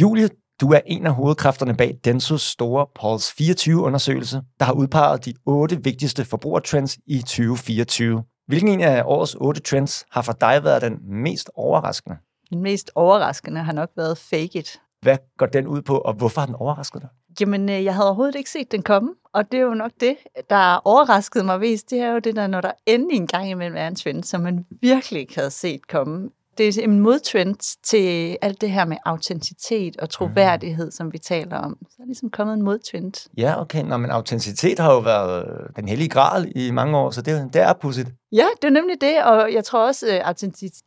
Julie, du er en af hovedkræfterne bag Densos store Pulse 24-undersøgelse, der har udpeget de otte vigtigste forbrugertrends i 2024. Hvilken en af årets otte trends har for dig været den mest overraskende? Den mest overraskende har nok været fake it. Hvad går den ud på, og hvorfor har den overrasket dig? Jamen, øh, jeg havde overhovedet ikke set den komme, og det er jo nok det, der overraskede mig mest. Det er jo det der, når der endelig en gang imellem er en trend, som man virkelig ikke havde set komme det er en modtrend til alt det her med autenticitet og troværdighed, mm. som vi taler om. Så er ligesom kommet en modtrend. Ja, okay. Nå, men autenticitet har jo været den hellige gral i mange år, så det, det er pudsigt. Ja, det er nemlig det, og jeg tror også, uh,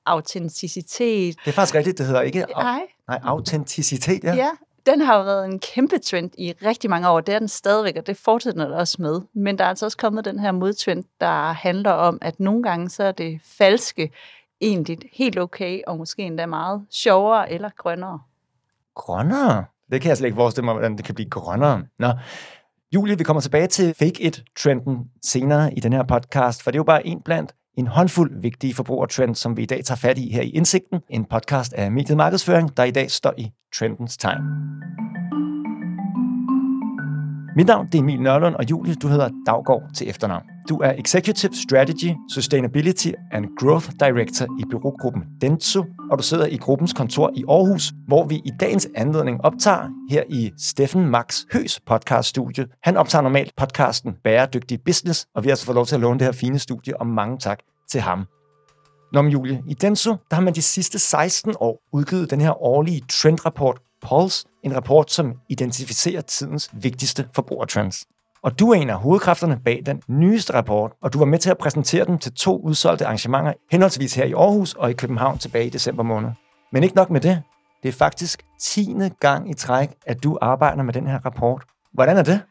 autenticitet... Det er faktisk rigtigt, det hedder ikke... Nej. Nej, autenticitet, ja. Ja, den har jo været en kæmpe trend i rigtig mange år. Det er den stadigvæk, og det fortsætter der også med. Men der er altså også kommet den her modtrend, der handler om, at nogle gange så er det falske egentlig helt okay, og måske endda meget sjovere eller grønnere. Grønnere? Det kan jeg slet ikke forestille mig, hvordan det kan blive grønnere. Nå. Julie, vi kommer tilbage til fake it-trenden senere i den her podcast, for det er jo bare en blandt en håndfuld vigtige forbrugertrends, som vi i dag tager fat i her i Indsigten, en podcast af Mediet Markedsføring, der i dag står i trendens tegn. Mit navn det er Emil Nørlund, og Julie, du hedder Daggaard til efternavn. Du er Executive Strategy, Sustainability and Growth Director i byrågruppen Dentsu, og du sidder i gruppens kontor i Aarhus, hvor vi i dagens anledning optager her i Steffen Max Høs podcaststudie. Han optager normalt podcasten Bæredygtig Business, og vi har altså fået lov til at låne det her fine studie, og mange tak til ham. Nå, Julie, i Denso, der har man de sidste 16 år udgivet den her årlige trendrapport Pulse, en rapport, som identificerer tidens vigtigste forbrugertrends. Og du er en af hovedkræfterne bag den nyeste rapport, og du var med til at præsentere den til to udsolgte arrangementer, henholdsvis her i Aarhus og i København tilbage i december måned. Men ikke nok med det. Det er faktisk tiende gang i træk, at du arbejder med den her rapport. Hvordan er det?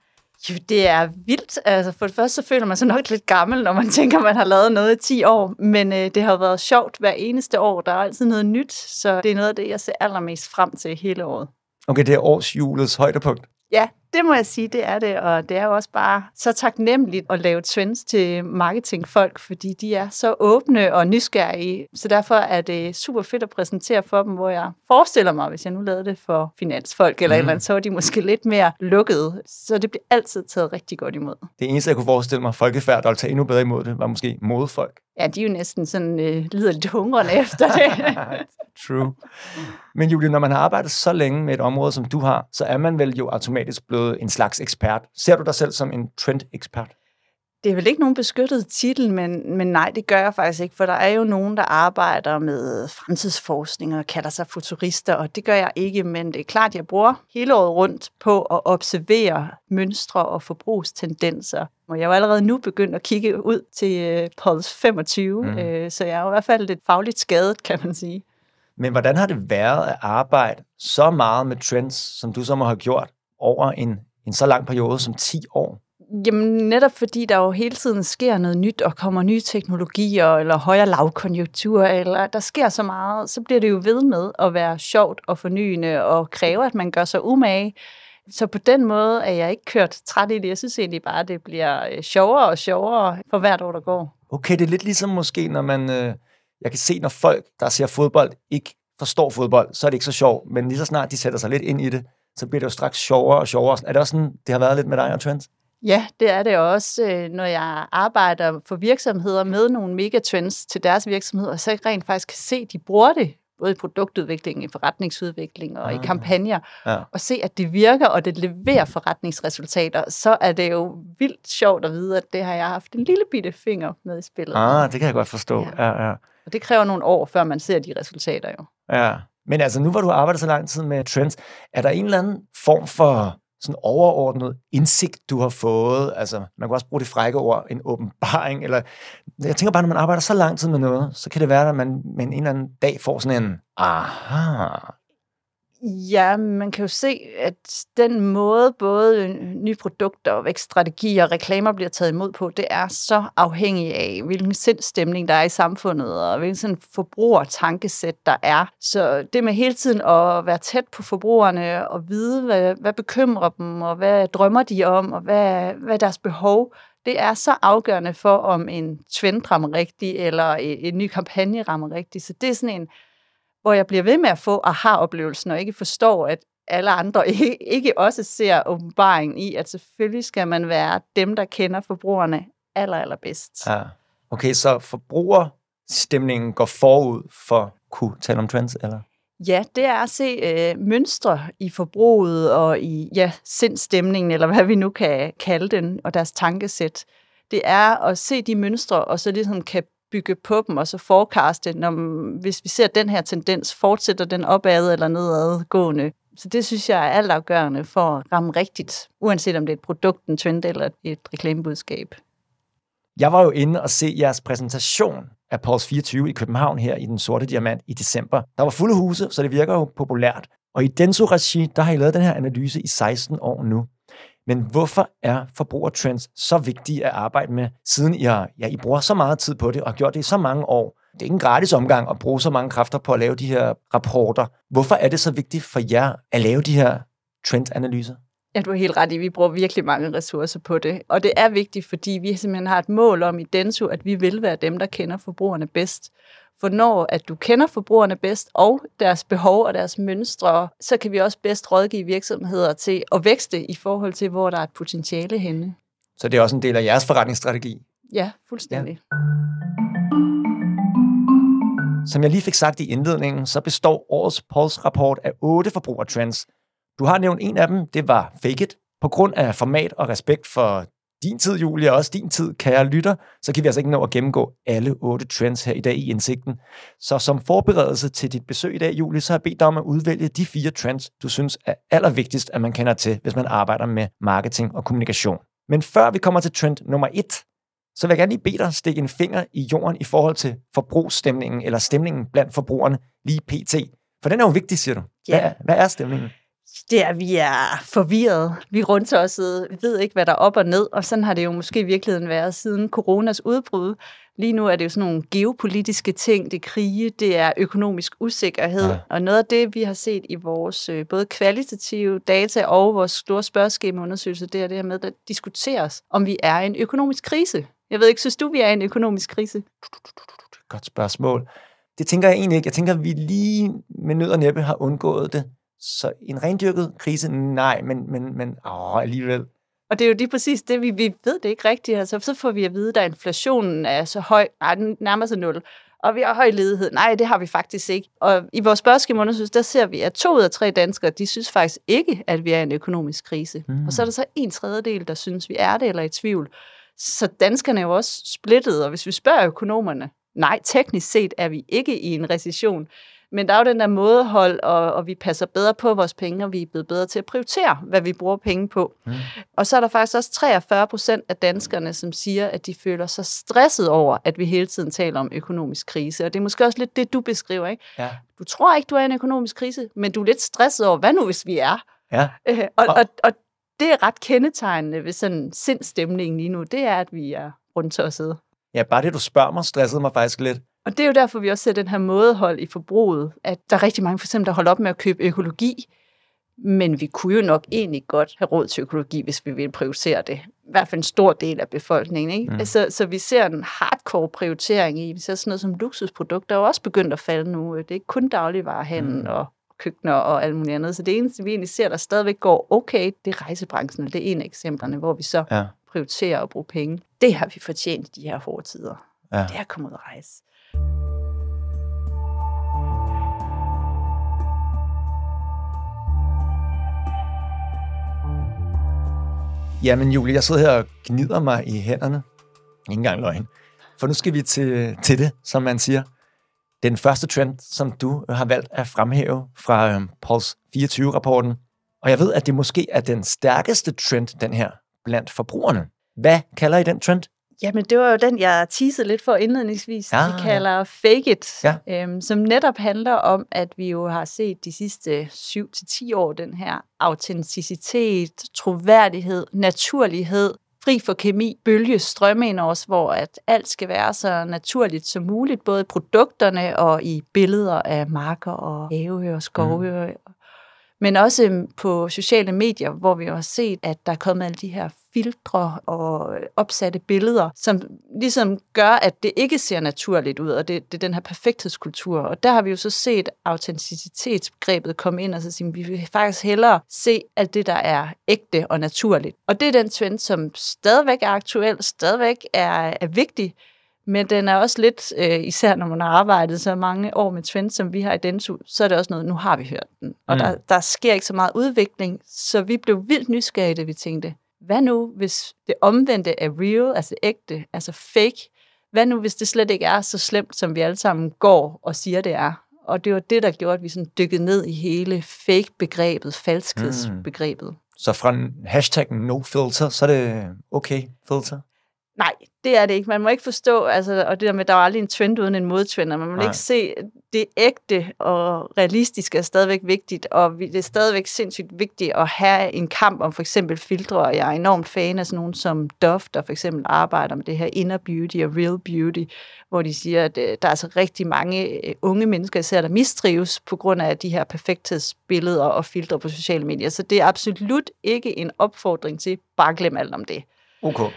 Jo, det er vildt. Altså, for det første så føler man sig nok lidt gammel, når man tænker, man har lavet noget i 10 år. Men øh, det har været sjovt hver eneste år. Der er altid noget nyt, så det er noget af det, jeg ser allermest frem til hele året. Okay, det er årsjulets højdepunkt. Ja, det må jeg sige, det er det, og det er jo også bare så taknemmeligt at lave trends til marketingfolk, fordi de er så åbne og nysgerrige, så derfor er det super fedt at præsentere for dem, hvor jeg forestiller mig, hvis jeg nu lavede det for finansfolk eller mm. eller andet, så var de måske lidt mere lukkede, så det bliver altid taget rigtig godt imod. Det eneste, jeg kunne forestille mig, folkefærd, der ville tage endnu bedre imod det, var måske modefolk. Ja, de er jo næsten sådan øh, lider lidt hungrende efter det. True. Men Julie, når man har arbejdet så længe med et område, som du har, så er man vel jo automatisk blevet en slags ekspert. Ser du dig selv som en trend-ekspert? Det er vel ikke nogen beskyttet titel, men, men nej, det gør jeg faktisk ikke, for der er jo nogen, der arbejder med fremtidsforskning og kalder sig futurister, og det gør jeg ikke, men det er klart, jeg bruger hele året rundt på at observere mønstre og forbrugstendenser. Og jeg er jo allerede nu begyndt at kigge ud til uh, Pulse 25, mm. uh, så jeg er jo i hvert fald lidt fagligt skadet, kan man sige. Men hvordan har det været at arbejde så meget med trends, som du så må have gjort over en, en så lang periode som 10 år? Jamen netop fordi der jo hele tiden sker noget nyt, og kommer nye teknologier, eller højere lavkonjunktur, eller der sker så meget, så bliver det jo ved med at være sjovt og fornyende, og kræve, at man gør sig umage. Så på den måde er jeg ikke kørt træt i det. Jeg synes egentlig bare, at det bliver øh, sjovere og sjovere for hvert år, der går. Okay, det er lidt ligesom måske, når man... Øh, jeg kan se, når folk, der ser fodbold, ikke forstår fodbold, så er det ikke så sjovt. Men lige så snart de sætter sig lidt ind i det, så bliver det jo straks sjovere og sjovere. Er det også sådan, det har været lidt med dig og Trends? Ja, det er det også, øh, når jeg arbejder for virksomheder med nogle megatrends til deres virksomheder, så jeg rent faktisk kan se, at de bruger det både i produktudvikling, i forretningsudvikling og ah, i kampagner, ja. og se, at det virker, og det leverer forretningsresultater, så er det jo vildt sjovt at vide, at det har jeg haft en lille bitte finger med i spillet. Ah, det kan jeg godt forstå. Ja. Ja, ja. Og det kræver nogle år, før man ser de resultater jo. Ja, men altså nu hvor du har arbejdet så lang tid med trends, er der en eller anden form for sådan overordnet indsigt, du har fået? Altså, man kan også bruge det frække ord, en åbenbaring, eller jeg tænker bare, når man arbejder så lang tid med noget, så kan det være, at man man en eller anden dag får sådan en, aha, Ja, man kan jo se, at den måde både nye produkter og vækststrategier og reklamer bliver taget imod på, det er så afhængig af, hvilken sindstemning der er i samfundet, og hvilken sådan forbrugertankesæt der er. Så det med hele tiden at være tæt på forbrugerne og vide, hvad, hvad bekymrer dem, og hvad drømmer de om, og hvad, hvad er deres behov, det er så afgørende for, om en trend rammer rigtigt, eller en, en ny kampagne rammer rigtigt. Så det er sådan en hvor jeg bliver ved med at få aha-oplevelsen, og ikke forstår, at alle andre ikke, også ser åbenbaringen i, at selvfølgelig skal man være dem, der kender forbrugerne aller, allerbedst. Ja. Okay, så forbrugerstemningen går forud for at kunne tale om trends, eller? Ja, det er at se øh, mønstre i forbruget og i ja, sindstemningen, eller hvad vi nu kan kalde den, og deres tankesæt. Det er at se de mønstre, og så ligesom kan bygge på dem, og så forecaste, når, hvis vi ser den her tendens, fortsætter den opad eller nedadgående. Så det synes jeg er altafgørende for at ramme rigtigt, uanset om det er et produkt, en trend eller et reklamebudskab. Jeg var jo inde og se jeres præsentation af Pulse 24 i København her i Den Sorte Diamant i december. Der var fulde huse, så det virker jo populært. Og i Denso Regi, der har I lavet den her analyse i 16 år nu. Men hvorfor er forbrugertrends så vigtige at arbejde med, siden I, har, ja, I bruger så meget tid på det og har gjort det i så mange år? Det er ikke en gratis omgang at bruge så mange kræfter på at lave de her rapporter. Hvorfor er det så vigtigt for jer at lave de her trendanalyser? Ja, du har helt ret i, vi bruger virkelig mange ressourcer på det. Og det er vigtigt, fordi vi simpelthen har et mål om i Denso, at vi vil være dem, der kender forbrugerne bedst. For når at du kender forbrugerne bedst og deres behov og deres mønstre, så kan vi også bedst rådgive virksomheder til at vækste i forhold til, hvor der er et potentiale henne. Så det er også en del af jeres forretningsstrategi? Ja, fuldstændig. Ja. Som jeg lige fik sagt i indledningen, så består årets Pulse-rapport af otte forbrugertrends. Du har nævnt en af dem, det var Fake It. På grund af format og respekt for din tid, Julia, og også din tid, kære lytter, så kan vi altså ikke nå at gennemgå alle otte trends her i dag i indsigten. Så som forberedelse til dit besøg i dag, Julie, så har jeg bedt dig om at udvælge de fire trends, du synes er allervigtigst, at man kender til, hvis man arbejder med marketing og kommunikation. Men før vi kommer til trend nummer et, så vil jeg gerne lige bede dig stikke en finger i jorden i forhold til forbrugsstemningen, eller stemningen blandt forbrugerne lige pt. For den er jo vigtig, siger du. Hvad, Ja. hvad er stemningen? Det er, vi er forvirret. Vi er rundtossede. Vi ved ikke, hvad der er op og ned, og sådan har det jo måske i virkeligheden været siden coronas udbrud. Lige nu er det jo sådan nogle geopolitiske ting, det er krige, det er økonomisk usikkerhed, Ja. og noget af det, vi har set i vores øh, både kvalitative data og vores store spørgeskemaundersøgelse, det er det her med, at der diskuteres, om vi er i en økonomisk krise. Jeg ved ikke, synes du, vi er i en økonomisk krise? Godt spørgsmål. Det tænker jeg egentlig ikke. Jeg tænker, at vi lige med nød og næppe har undgået det. Så en rendyrket krise, nej, men, men, men åh, alligevel. Og det er jo lige præcis det, vi, vi ved det ikke rigtigt. Altså, så får vi at vide, at inflationen er så høj, nej, den nærmer sig nul. Og vi har høj ledighed. Nej, det har vi faktisk ikke. Og i vores spørgeskemaundersøgelse, der ser vi, at to ud af tre danskere, de synes faktisk ikke, at vi er i en økonomisk krise. Mm. Mm. Og så er der så en tredjedel, der synes, vi er det eller er i tvivl. Så danskerne er jo også splittet, og hvis vi spørger økonomerne, nej, teknisk set er vi ikke i en recession. Men der er jo den der mådehold, og, og vi passer bedre på vores penge, og vi er blevet bedre til at prioritere, hvad vi bruger penge på. Mm. Og så er der faktisk også 43 procent af danskerne, som siger, at de føler sig stresset over, at vi hele tiden taler om økonomisk krise. Og det er måske også lidt det, du beskriver, ikke? Ja. Du tror ikke, du er i en økonomisk krise, men du er lidt stresset over, hvad nu hvis vi er? Ja. Øh, og, Og- og, det er ret kendetegnende ved sådan sindstemningen lige nu, det er, at vi er rundtossede. ja, bare det, du spørger mig, stressede mig faktisk lidt. Og det er jo derfor, vi også ser den her mådehold i forbruget, at der er rigtig mange, for eksempel, der holder op med at købe økologi, men vi kunne jo nok egentlig godt have råd til økologi, hvis vi ville prioritere det. I hvert fald en stor del af befolkningen. Ikke? Mm. Mm. Så, vi ser en hardcore prioritering i, vi ser sådan noget som luksusprodukter, er jo også begyndt at falde nu. Det er ikke kun dagligvarehandel Mm. og køkkener og alt muligt andet. Så det eneste, vi egentlig ser, der stadigvæk går okay, det er rejsebranchen. og Det er en af eksemplerne, hvor vi så Ja. prioriterer at bruge penge. Det har vi fortjent i de her hårde tider. Ja. Det er at komme ud at rejse. Jamen, Julie, jeg sidder her og gnider mig i hænderne. Ingen engang løgn. For nu skal vi til, til det, som man siger. Den første trend, som du har valgt at fremhæve fra øhm, Pulse 24-rapporten. Og jeg ved, at det måske er den stærkeste trend, den her, blandt forbrugerne. Hvad kalder I den trend? Jamen, det var jo den, jeg teasede lidt for indledningsvis. Ja, Ja, vi kalder Fake It, Ja. øhm, som netop handler om, at vi jo har set de sidste 7-10 år den her autenticitet, troværdighed, naturlighed, fri for kemi, bølge strømme ind os, hvor at alt skal være så naturligt som muligt, både i produkterne og i billeder af marker og have og skove. Mm. Men også øhm, på sociale medier, hvor vi har set, at der er kommet alle de her filtre og øh, opsatte billeder, som ligesom gør, at det ikke ser naturligt ud, og det, det er den her perfekthedskultur. Og der har vi jo så set autenticitetsbegrebet komme ind og så sige, vi vil faktisk hellere se alt det, der er ægte og naturligt. Og det er den trend, som stadigvæk er aktuel, stadigvæk er, er vigtig, men den er også lidt, øh, især når man har arbejdet så mange år med trends, som vi har i Densu, så er det også noget, nu har vi hørt den. Og mm. der, der sker ikke så meget udvikling, så vi blev vildt nysgerrige, da vi tænkte, hvad nu, hvis det omvendte er real, altså ægte, altså fake? Hvad nu, hvis det slet ikke er så slemt, som vi alle sammen går og siger, det er? Og det var det, der gjorde, at vi sådan dykkede ned i hele fake-begrebet, falskhedsbegrebet. Mm. Så fra hashtag no filter, så er det okay filter? Nej, det er det ikke. Man må ikke forstå, altså, og det der med, at der er aldrig en trend uden en modtrend, og man må Nej. ikke se, det ægte og realistiske er stadigvæk vigtigt, og det er stadigvæk sindssygt vigtigt at have en kamp om for eksempel filtre, og jeg er enormt fan af sådan nogen som Dove, der for eksempel arbejder med det her inner beauty og real beauty, hvor de siger, at øh, der er altså rigtig mange øh, unge mennesker, især der mistrives på grund af de her perfekthedsbilleder og filtre på sociale medier. Så det er absolut ikke en opfordring til bare glem alt om det. Okay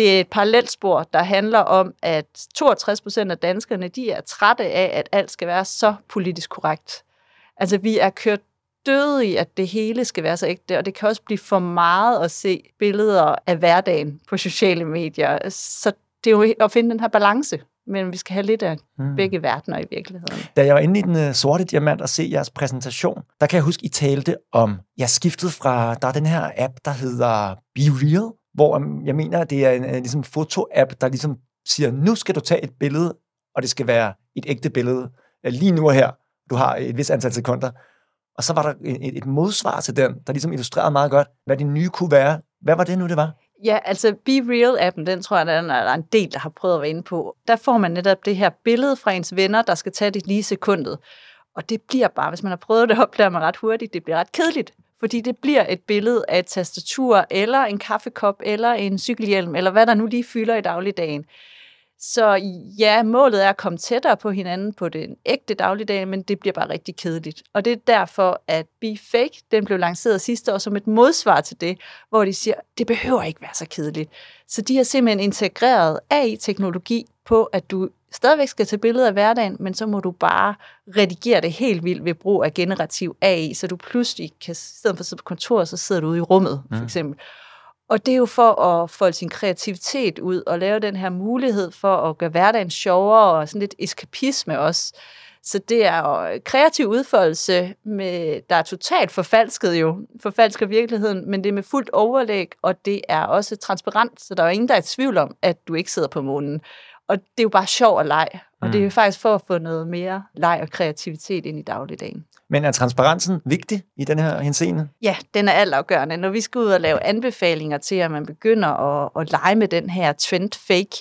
det er et parallelspor, der handler om, at 62 procent af danskerne, de er trætte af, at alt skal være så politisk korrekt. Altså, vi er kørt døde i, at det hele skal være så ægte, og det kan også blive for meget at se billeder af hverdagen på sociale medier. Så det er jo at finde den her balance, men vi skal have lidt af hmm. begge verdener i virkeligheden. Da jeg var inde i den uh, sorte diamant og se jeres præsentation, der kan jeg huske, I talte om, jeg skiftede fra, der er den her app, der hedder Be Real, hvor øhm, jeg mener, at det er en, øh, ligesom en ligesom foto-app, der ligesom siger, nu skal du tage et billede, og det skal være et ægte billede, øh, lige nu og her. Du har et vis antal sekunder. Og så var der et, et modsvar til den, der ligesom illustrerede meget godt, hvad det nye kunne være. Hvad var det nu, det var? Ja, altså Be Real-appen, den tror jeg, der er en del, der har prøvet at være inde på. Der får man netop det her billede fra ens venner, der skal tage det lige sekundet. Og det bliver bare, hvis man har prøvet det, opdager man ret hurtigt, det bliver ret kedeligt fordi det bliver et billede af et tastatur, eller en kaffekop, eller en cykelhjelm, eller hvad der nu lige fylder i dagligdagen. Så ja, målet er at komme tættere på hinanden på den ægte dagligdag, men det bliver bare rigtig kedeligt. Og det er derfor, at Be Fake, den blev lanceret sidste år som et modsvar til det, hvor de siger, det behøver ikke være så kedeligt. Så de har simpelthen integreret AI-teknologi på, at du stadigvæk skal tage billeder af hverdagen, men så må du bare redigere det helt vildt ved brug af generativ AI, så du pludselig kan, i stedet for at sidde på kontoret, så sidder du ude i rummet, for mm. eksempel. Og det er jo for at få sin kreativitet ud og lave den her mulighed for at gøre hverdagen sjovere og sådan lidt eskapisme også. Så det er jo kreativ udfoldelse, med, der er totalt forfalsket jo, forfalsker virkeligheden, men det er med fuldt overlæg, og det er også transparent, så der er ingen, der er i tvivl om, at du ikke sidder på månen. Og det er jo bare sjov og leg. Og mm. det er jo mm. faktisk for at få noget mere leg og kreativitet ind i dagligdagen. Men er transparensen vigtig i den her henseende? Ja, den er altafgørende. Når vi skal ud og lave anbefalinger til, at man begynder at, at lege med den her trend fake,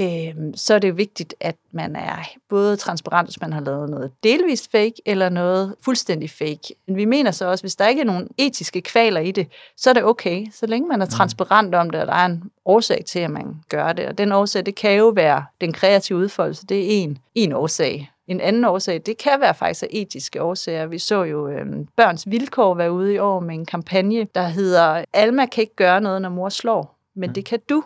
øh, så er det vigtigt, at man er både transparent, hvis man har lavet noget delvist fake, eller noget fuldstændig fake. Men vi mener så også, hvis der ikke er nogen etiske kvaler i det, så er det okay, så længe man er mm. transparent om det, og der er en årsag til, at man gør det. Og den årsag, det kan jo være den kreative udfoldelse, det er en, en årsag. En anden årsag, det kan være faktisk af etiske årsager. Vi så jo øh, Børns Vilkår være ude i år med en kampagne, der hedder Alma kan ikke gøre noget, når mor slår, men det kan du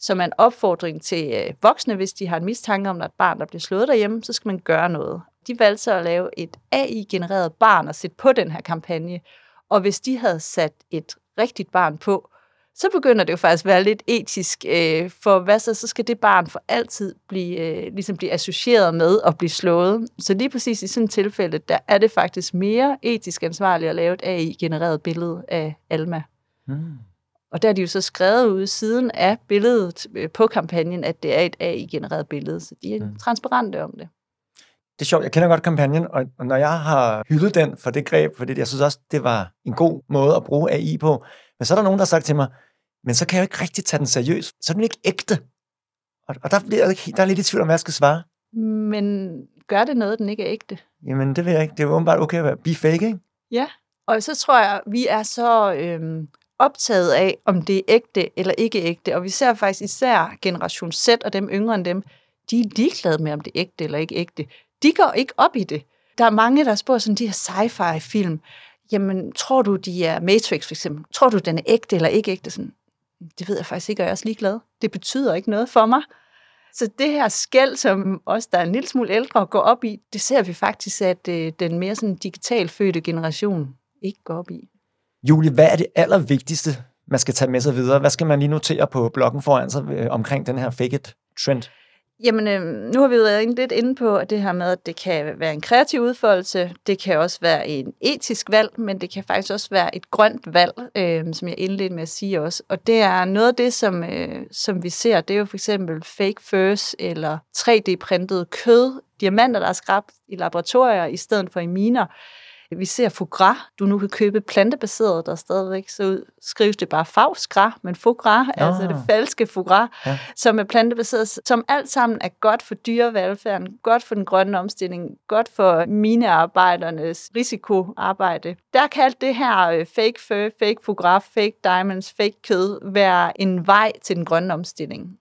som er en opfordring til øh, voksne, hvis de har en mistanke om, at et barn, der bliver slået derhjemme, så skal man gøre noget. De valgte så at lave et AI-genereret barn og sætte på den her kampagne. Og hvis de havde sat et rigtigt barn på, så begynder det jo faktisk at være lidt etisk, øh, for hvad så, så skal det barn for altid blive, øh, ligesom blive associeret med at blive slået. Så lige præcis i sådan et tilfælde, der er det faktisk mere etisk ansvarligt at lave et AI-genereret billede af Alma. Hmm. Og der er de jo så skrevet ud siden af billedet øh, på kampagnen, at det er et AI-genereret billede, så de er mm. transparente om det. Det er sjovt, jeg kender godt kampagnen, og når jeg har hyldet den for det greb, for det, jeg synes også, det var en god måde at bruge AI på, men så er der nogen, der har sagt til mig, men så kan jeg jo ikke rigtig tage den seriøst, så er den ikke ægte. Og, og der, bliver der er lidt i tvivl om, hvad jeg skal svare. Men gør det noget, den ikke er ægte? Jamen, det ved jeg ikke. Det er jo åbenbart okay at være be fake, ikke? Ja, og så tror jeg, vi er så øhm, optaget af, om det er ægte eller ikke ægte. Og vi ser faktisk især generation Z og dem yngre end dem, de er ligeglade med, om det er ægte eller ikke ægte. De går ikke op i det. Der er mange, der spørger sådan de her sci-fi film. jamen, tror du, de er Matrix for eksempel? Tror du, den er ægte eller ikke ægte? Sådan, det ved jeg faktisk ikke, og jeg er også ligeglad. Det betyder ikke noget for mig. Så det her skæld, som os, der er en lille smule ældre, går op i, det ser vi faktisk, at øh, den mere sådan digital fødte generation ikke går op i. Julie, hvad er det allervigtigste, man skal tage med sig videre? Hvad skal man lige notere på bloggen foran sig øh, omkring den her fake it trend? Jamen, øh, nu har vi jo været lidt inde på at det her med, at det kan være en kreativ udfoldelse, det kan også være en etisk valg, men det kan faktisk også være et grønt valg, øh, som jeg indledte med at sige også. Og det er noget af det, som, øh, som vi ser, det er jo for eksempel fake furs eller 3D-printet kød, diamanter, der er skrabt i laboratorier i stedet for i miner. Vi ser foie gras, du nu kan købe plantebaseret, der stadigvæk så ud, skrives det bare fagsgras, men foie gras, ja. altså det falske foie gras, ja. som er plantebaseret, som alt sammen er godt for dyrevelfærden, godt for den grønne omstilling, godt for minearbejdernes risikoarbejde. Der kan alt det her øh, fake fur, fake foie gras, fake diamonds, fake kød være en vej til den grønne omstilling.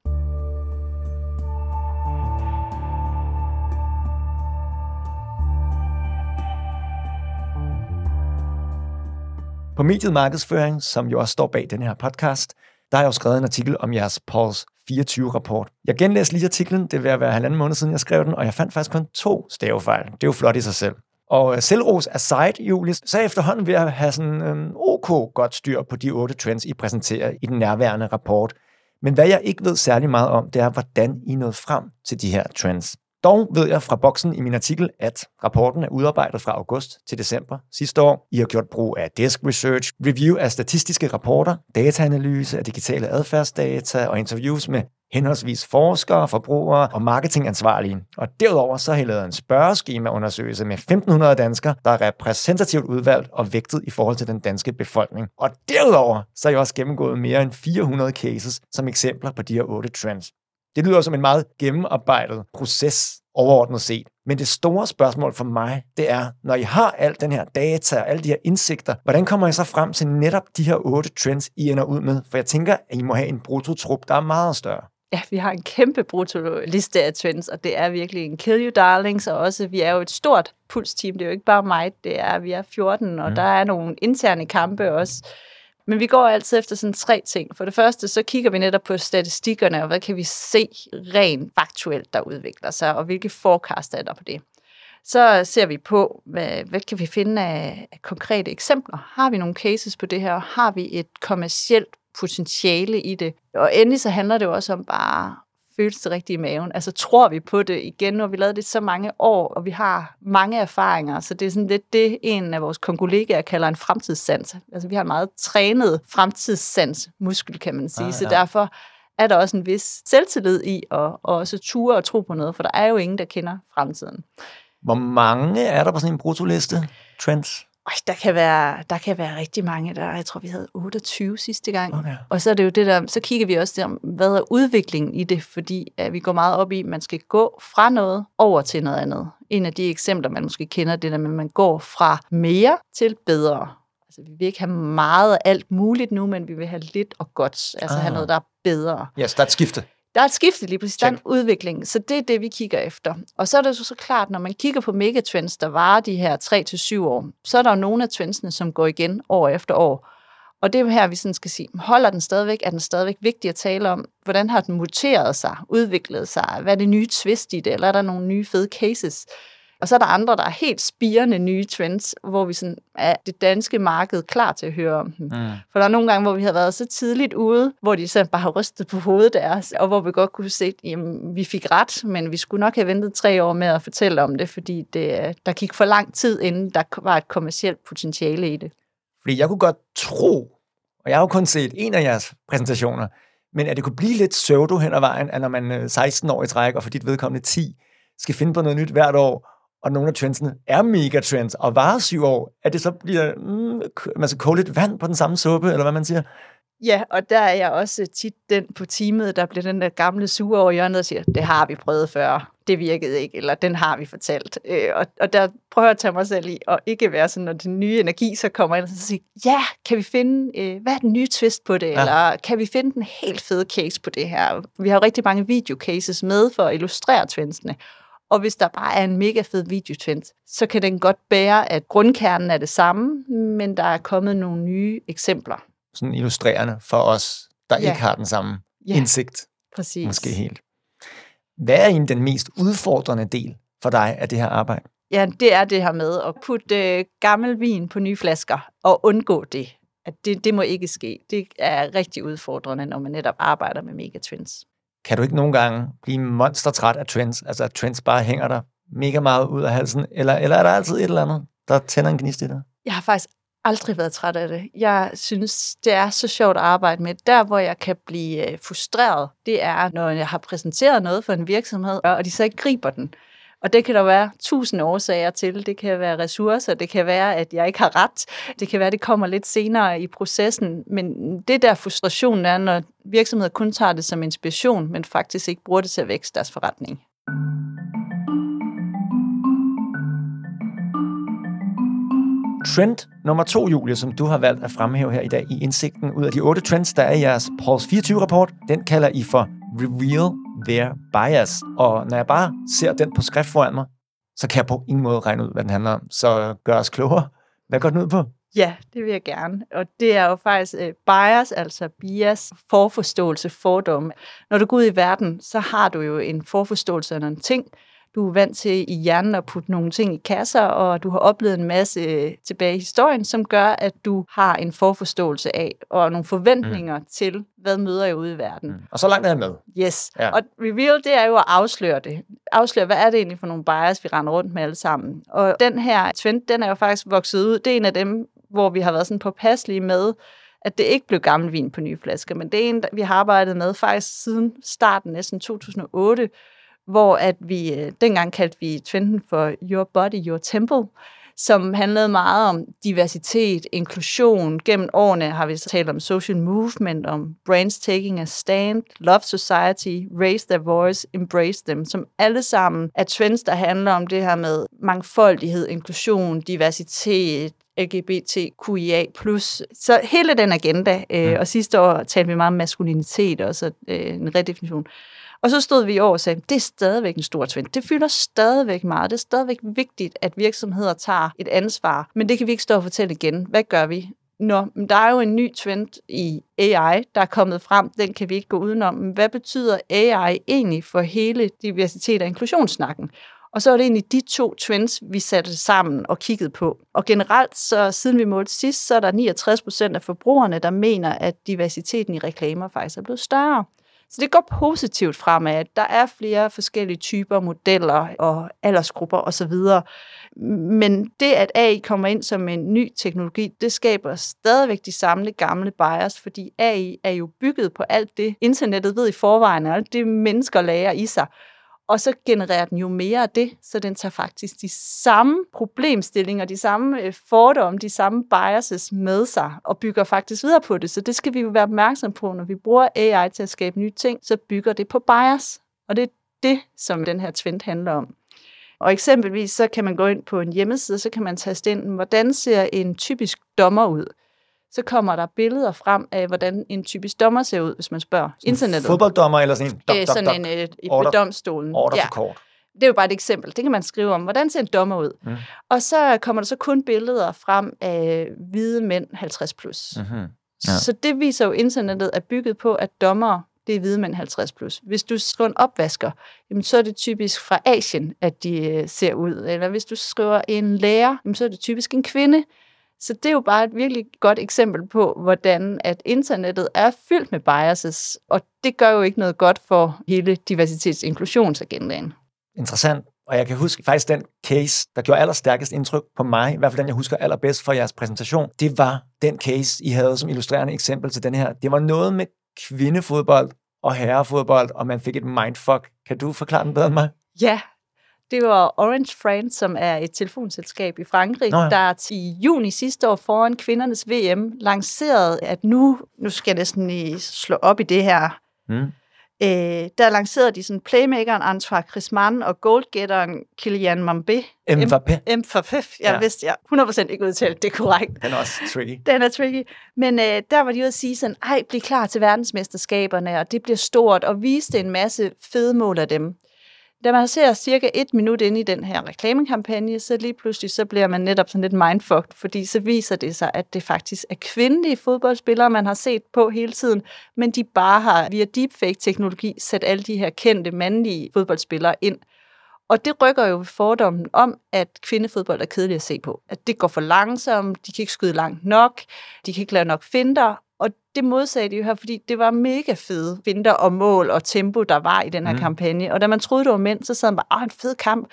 På mediet Markedsføring, som jo også står bag den her podcast, der har jeg jo skrevet en artikel om jeres Pauls 24-rapport. Jeg genlæste lige artiklen, det vil være halvanden måned siden, jeg skrev den, og jeg fandt faktisk kun to stavefejl. Det er jo flot i sig selv. Og øh, selvros aside, Julius, så er efterhånden ved at have sådan um, ok godt styr på de otte trends, I præsenterer i den nærværende rapport. Men hvad jeg ikke ved særlig meget om, det er, hvordan I nåede frem til de her trends. Dog ved jeg fra boksen i min artikel, at rapporten er udarbejdet fra august til december sidste år. I har gjort brug af desk research, review af statistiske rapporter, dataanalyse af digitale adfærdsdata og interviews med henholdsvis forskere, forbrugere og marketingansvarlige. Og derudover så har I lavet en spørgeskemaundersøgelse med 1.500 danskere, der er repræsentativt udvalgt og vægtet i forhold til den danske befolkning. Og derudover så har jeg også gennemgået mere end 400 cases som eksempler på de her otte trends. Det lyder som en meget gennemarbejdet proces overordnet set. Men det store spørgsmål for mig, det er, når I har al den her data og alle de her indsigter, hvordan kommer I så frem til netop de her otte trends, I ender ud med? For jeg tænker, at I må have en brutotrup, der er meget større. Ja, vi har en kæmpe brutoliste af trends, og det er virkelig en kill you darlings, og også, vi er jo et stort pulsteam, det er jo ikke bare mig, det er, vi er 14, og mm. der er nogle interne kampe også, men vi går altid efter sådan tre ting. For det første, så kigger vi netop på statistikkerne, og hvad kan vi se rent faktuelt, der udvikler sig, og hvilke forecast er der på det. Så ser vi på, hvad, hvad kan vi finde af, af konkrete eksempler. Har vi nogle cases på det her? Har vi et kommercielt potentiale i det? Og endelig så handler det jo også om bare føles det rigtigt i maven? Altså tror vi på det igen? Har vi lavet det så mange år, og vi har mange erfaringer, så det er sådan lidt det, en af vores kollegaer kalder en fremtidssans. Altså vi har en meget trænet fremtidssans muskel, kan man sige, ah, ja. så derfor er der også en vis selvtillid i at, at også ture og tro på noget, for der er jo ingen, der kender fremtiden. Hvor mange er der på sådan en brutoliste? Trends? Øj, der kan, være, der kan være rigtig mange. Der, jeg tror, vi havde 28 sidste gang. Okay. Og så er det jo det der, så kigger vi også der, hvad er udviklingen i det, fordi at vi går meget op i, at man skal gå fra noget over til noget andet. En af de eksempler, man måske kender, det der med, at man går fra mere til bedre. Altså, vi vil ikke have meget af alt muligt nu, men vi vil have lidt og godt. Altså ah. have noget, der er bedre. Ja, yes, der er et skifte. Der er et skifte lige præcis, der er en udvikling, så det er det, vi kigger efter. Og så er det så, så klart, når man kigger på megatrends, der varer de her 3-7 år, så er der jo nogle af trendsene, som går igen år efter år. Og det er her, vi sådan skal sige, holder den stadigvæk? Er den stadigvæk vigtig at tale om? Hvordan har den muteret sig, udviklet sig? Hvad er det nye twist i det? Eller er der nogle nye fede cases? Og så er der andre, der er helt spirende nye trends, hvor vi sådan er det danske marked klar til at høre om dem. Mm. For der er nogle gange, hvor vi har været så tidligt ude, hvor de sådan bare har rystet på hovedet deres, og hvor vi godt kunne se, at vi fik ret, men vi skulle nok have ventet tre år med at fortælle om det, fordi det, der gik for lang tid, inden der var et kommersielt potentiale i det. Fordi jeg kunne godt tro, og jeg har jo kun set en af jeres præsentationer, men at det kunne blive lidt pseudo hen ad vejen, at når man 16 år i træk, og for dit vedkommende 10, skal finde på noget nyt hvert år, og nogle af trendsene er megatrends og varer syv år, at det så bliver, mm, man skal koge lidt vand på den samme suppe, eller hvad man siger. Ja, og der er jeg også tit den på teamet, der bliver den der gamle sure over hjørnet og siger, det har vi prøvet før, det virkede ikke, eller den har vi fortalt. Øh, og, og der prøver jeg at tage mig selv i, og ikke være sådan, når den nye energi så kommer ind og så siger, ja, kan vi finde, øh, hvad er den nye twist på det, ja. eller kan vi finde den helt fede case på det her? Vi har jo rigtig mange videocases med for at illustrere trendsene, Og hvis der bare er en mega fed videotrend, så kan den godt bære, at grundkernen er det samme, men der er kommet nogle nye eksempler. Sådan illustrerende for os, der ja. ikke har den samme ja. indsigt. Præcis. Måske helt. Hvad er egentlig den mest udfordrende del for dig af det her arbejde? Ja, det er det her med at putte øh, gammel vin på nye flasker og undgå det. At det, det må ikke ske. Det er rigtig udfordrende, når man netop arbejder med megatrends. Kan du ikke nogle gange blive monstertræt af trends? Altså at trends bare hænger der mega meget ud af halsen? Eller, eller er der altid et eller andet, der tænder en gnist i dig? Jeg har faktisk aldrig været træt af det. Jeg synes, det er så sjovt at arbejde med. Der, hvor jeg kan blive øh, frustreret, det er, når jeg har præsenteret noget for en virksomhed, og de så ikke griber den. Og det kan der være tusind årsager til. Det kan være ressourcer, det kan være, at jeg ikke har ret, det kan være, at det kommer lidt senere i processen. Men det der frustrationen er, når virksomheder kun tager det som inspiration, men faktisk ikke bruger det til at vækste deres forretning. Trend nummer to, Julie, som du har valgt at fremhæve her i dag i indsigten ud af de otte trends, der er i jeres Pulse 24-rapport, den kalder I for Reveal Their Bias. Og når jeg bare ser den på skrift foran mig, så kan jeg på ingen måde regne ud, hvad den handler om. Så gør os klogere. Hvad går den ud på? Ja, det vil jeg gerne. Og det er jo faktisk øh, bias, altså bias, forforståelse, fordom. Når du går ud i verden, så har du jo en forforståelse af nogle ting, du er vant til i hjernen at putte nogle ting i kasser, og du har oplevet en masse øh, tilbage i historien, som gør, at du har en forforståelse af, og nogle forventninger mm. til, hvad møder jeg ude i verden. Mm. Og så langt er jeg med. Yes. Ja. Og reveal, det er jo at afsløre det. Afsløre, hvad er det egentlig for nogle bias, vi render rundt med alle sammen. Og den her trend, den er jo faktisk vokset ud. Det er en af dem, hvor vi har været sådan påpasselige med, at det ikke blev gammel vin på nye flasker, men det er en, vi har arbejdet med faktisk siden starten, næsten 2008, hvor at vi øh, dengang kaldte vi trenden for Your Body, Your Temple, som handlede meget om diversitet, inklusion. Gennem årene har vi talt om social movement, om brands taking a stand, love society, raise their voice, embrace them, som alle sammen er trends, der handler om det her med mangfoldighed, inklusion, diversitet, LGBTQIA+. Så hele den agenda, øh, og sidste år talte vi meget om maskulinitet, og så øh, en redefinition. Og så stod vi over og sagde, det er stadigvæk en stor trend. Det fylder stadigvæk meget. Det er stadigvæk vigtigt, at virksomheder tager et ansvar. Men det kan vi ikke stå og fortælle igen. Hvad gør vi? Nå, der er jo en ny trend i AI, der er kommet frem. Den kan vi ikke gå udenom. Men hvad betyder AI egentlig for hele diversitet- og inklusionssnakken? Og så er det egentlig de to trends, vi satte sammen og kiggede på. Og generelt, så siden vi målte sidst, så er der 69 procent af forbrugerne, der mener, at diversiteten i reklamer faktisk er blevet større. Så det går positivt fremad. Der er flere forskellige typer, modeller og aldersgrupper osv. Men det, at AI kommer ind som en ny teknologi, det skaber stadigvæk de samme gamle bias, fordi AI er jo bygget på alt det, internettet ved i forvejen, og alt det, mennesker lærer i sig. Og så genererer den jo mere af det, så den tager faktisk de samme problemstillinger, de samme øh, fordomme, de samme biases med sig, og bygger faktisk videre på det. Så det skal vi jo være opmærksom på, når vi bruger AI til at skabe nye ting, så bygger det på bias. Og det er det, som den her trend handler om. Og eksempelvis så kan man gå ind på en hjemmeside, så kan man taste ind, hvordan ser en typisk dommer ud? Så kommer der billeder frem af, hvordan en typisk dommer ser ud, hvis man spørger sådan internettet. Fodbolddommer eller sådan en dok, dok, dok, sådan en, et order, domstolen. Order ja. kort. Det er jo bare et eksempel. Det kan man skrive om. Hvordan ser en dommer ud? Mm. Og så kommer der så kun billeder frem af hvide mænd 50+. Plus. Mm-hmm. Ja. Så det viser jo, at internettet er bygget på, at dommer det er hvide mænd 50+. Plus. Hvis du skriver en opvasker, jamen, så er det typisk fra Asien, at de øh, ser ud. Eller hvis du skriver en lærer, jamen, så er det typisk en kvinde. Så det er jo bare et virkelig godt eksempel på, hvordan at internettet er fyldt med biases, og det gør jo ikke noget godt for hele diversitets- og inklusionsagendaen. Interessant. Og jeg kan huske faktisk den case, der gjorde allerstærkest indtryk på mig, i hvert fald den, jeg husker allerbedst fra jeres præsentation, det var den case, I havde som illustrerende eksempel til den her. Det var noget med kvindefodbold og herrefodbold, og man fik et mindfuck. Kan du forklare den bedre end mig? Ja, det var Orange France, som er et telefonselskab i Frankrig, Nå ja. der i juni sidste år foran kvindernes VM lancerede, at nu, nu skal jeg næsten slå op i det her. Mm. Øh, der lancerede de sådan playmakeren Antoine Griezmann og goalgetteren Kylian Mbappé. Mbappé. Mbappé, jeg ja. vidste, jeg 100% ikke udtalt det korrekt. Den er også tricky. Den er tricky. Men øh, der var de ude at sige sådan, ej, bliv klar til verdensmesterskaberne, og det bliver stort, og viste en masse fede mål af dem. Da man ser cirka et minut ind i den her reklamekampagne, så lige pludselig så bliver man netop sådan lidt mindfucked, fordi så viser det sig, at det faktisk er kvindelige fodboldspillere, man har set på hele tiden, men de bare har via deepfake-teknologi sat alle de her kendte mandlige fodboldspillere ind. Og det rykker jo fordommen om, at kvindefodbold er kedeligt at se på. At det går for langsomt, de kan ikke skyde langt nok, de kan ikke lave nok finder, og det modsagde de jo her, fordi det var mega fede finder og mål og tempo, der var i den her mm. kampagne. Og da man troede, det var mænd, så sad man bare, en fed kamp.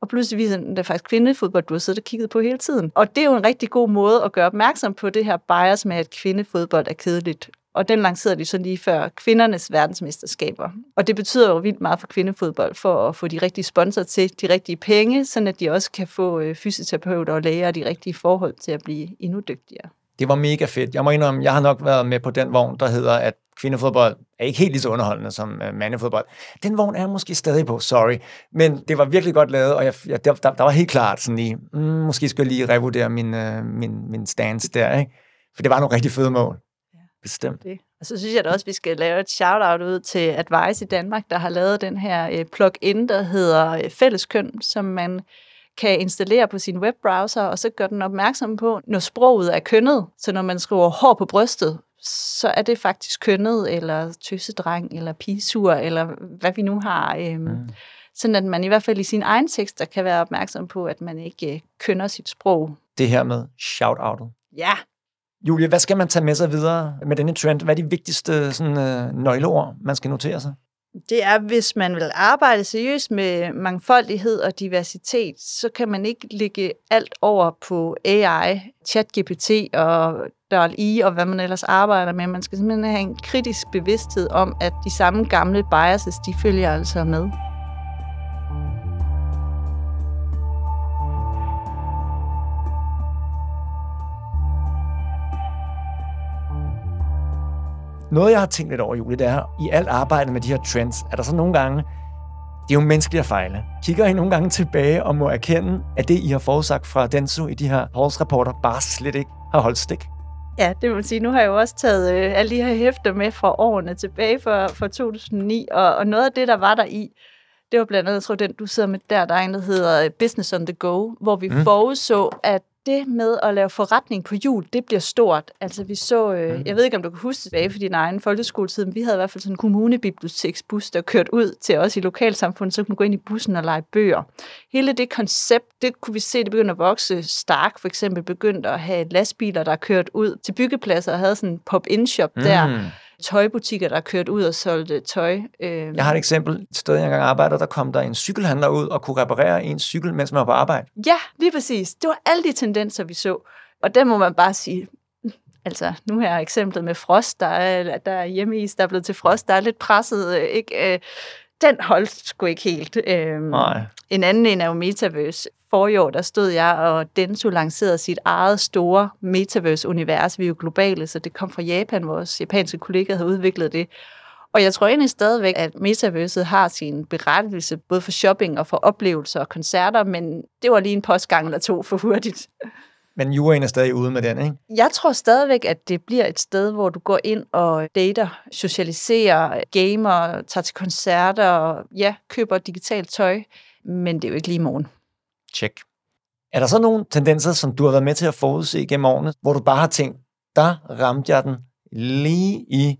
Og pludselig viser den, at det er faktisk kvindefodbold, du har siddet og kigget på hele tiden. Og det er jo en rigtig god måde at gøre opmærksom på det her bias med, at kvindefodbold er kedeligt. Og den lancerede de så lige før kvindernes verdensmesterskaber. Og det betyder jo vildt meget for kvindefodbold, for at få de rigtige sponsorer til de rigtige penge, så at de også kan få øh, fysioterapeuter og læger de rigtige forhold til at blive endnu dygtigere. Det var mega fedt. Jeg må indrømme, jeg har nok været med på den vogn, der hedder, at kvindefodbold er ikke helt lige så underholdende som øh, mandefodbold. Den vogn er jeg måske stadig på, sorry. Men det var virkelig godt lavet, og jeg, jeg, der, der, var helt klart sådan lige, mm, måske skulle jeg lige revurdere min, øh, min, min stance der, ikke? For det var nogle rigtig fede mål. Ja, Bestemt. Det. Og så synes jeg da også, at vi skal lave et shout-out ud til Advice i Danmark, der har lavet den her øh, plug-in, der hedder øh, Fælleskøn, som man kan installere på sin webbrowser, og så gør den opmærksom på, når sproget er kønnet. Så når man skriver hår på brystet, så er det faktisk kønnet, eller tøsedreng, eller pigesur, eller hvad vi nu har. Øhm, mm. Sådan at man i hvert fald i sin egen tekster kan være opmærksom på, at man ikke øh, kønner sit sprog. Det her med shout-outet. Ja, Julie, hvad skal man tage med sig videre med denne trend? Hvad er de vigtigste sådan, øh, nøgleord, man skal notere sig? Det er, hvis man vil arbejde seriøst med mangfoldighed og diversitet, så kan man ikke lægge alt over på AI, ChatGPT og DAL-I og hvad man ellers arbejder med. Man skal simpelthen have en kritisk bevidsthed om, at de samme gamle biases, de følger altså med. Noget, jeg har tænkt lidt over, Julie, det er, i alt arbejdet med de her trends, er der så nogle gange, det er jo menneskeligt at fejle. Kigger I nogle gange tilbage og må erkende, at det, I har forudsagt fra Denso i de her Halls-rapporter, bare slet ikke har holdt stik? Ja, det vil sige. Nu har jeg jo også taget øh, alle de her hæfter med fra årene tilbage fra, fra 2009, og, og noget af det, der var der i, det var blandt andet, jeg tror, den du sidder med der, der er en, der hedder Business on the Go, hvor vi mm. forudså, at det med at lave forretning på jul, det bliver stort. Altså vi så, øh, mm. jeg ved ikke om du kan huske tilbage for din egen folkeskoletid, men vi havde i hvert fald sådan en kommunebiblioteksbus, der kørte ud til os i lokalsamfundet, så kunne man gå ind i bussen og lege bøger. Hele det koncept, det kunne vi se, det begyndte at vokse. Stark for eksempel begyndte at have lastbiler, der kørt ud til byggepladser og havde sådan en pop-in shop mm. der tøjbutikker, der er kørt ud og solgte tøj. Øh. Jeg har et eksempel. Et sted, jeg engang arbejdede, der kom der en cykelhandler ud og kunne reparere en cykel, mens man var på arbejde. Ja, lige præcis. Det var alle de tendenser, vi så. Og der må man bare sige, altså nu her eksemplet med frost, der er, der er hjemmeis, der er blevet til frost, der er lidt presset, øh, ikke? Øh, den holdt sgu ikke helt. Øhm, Nej. En anden en er jo Metaverse. For i år, der stod jeg, og Denso lancerede sit eget store Metaverse-univers. Vi er jo globale, så det kom fra Japan. Vores japanske kollegaer havde udviklet det. Og jeg tror egentlig stadigvæk, at metaverset har sin berettigelse, både for shopping og for oplevelser og koncerter, men det var lige en postgang eller to for hurtigt. Men juraen er stadig ude med den, ikke? Jeg tror stadigvæk, at det bliver et sted, hvor du går ind og dater, socialiserer, gamer, tager til koncerter og ja, køber digitalt tøj. Men det er jo ikke lige i morgen. Check. Er der så nogle tendenser, som du har været med til at forudse gennem årene, hvor du bare har tænkt, der ramte jeg den lige i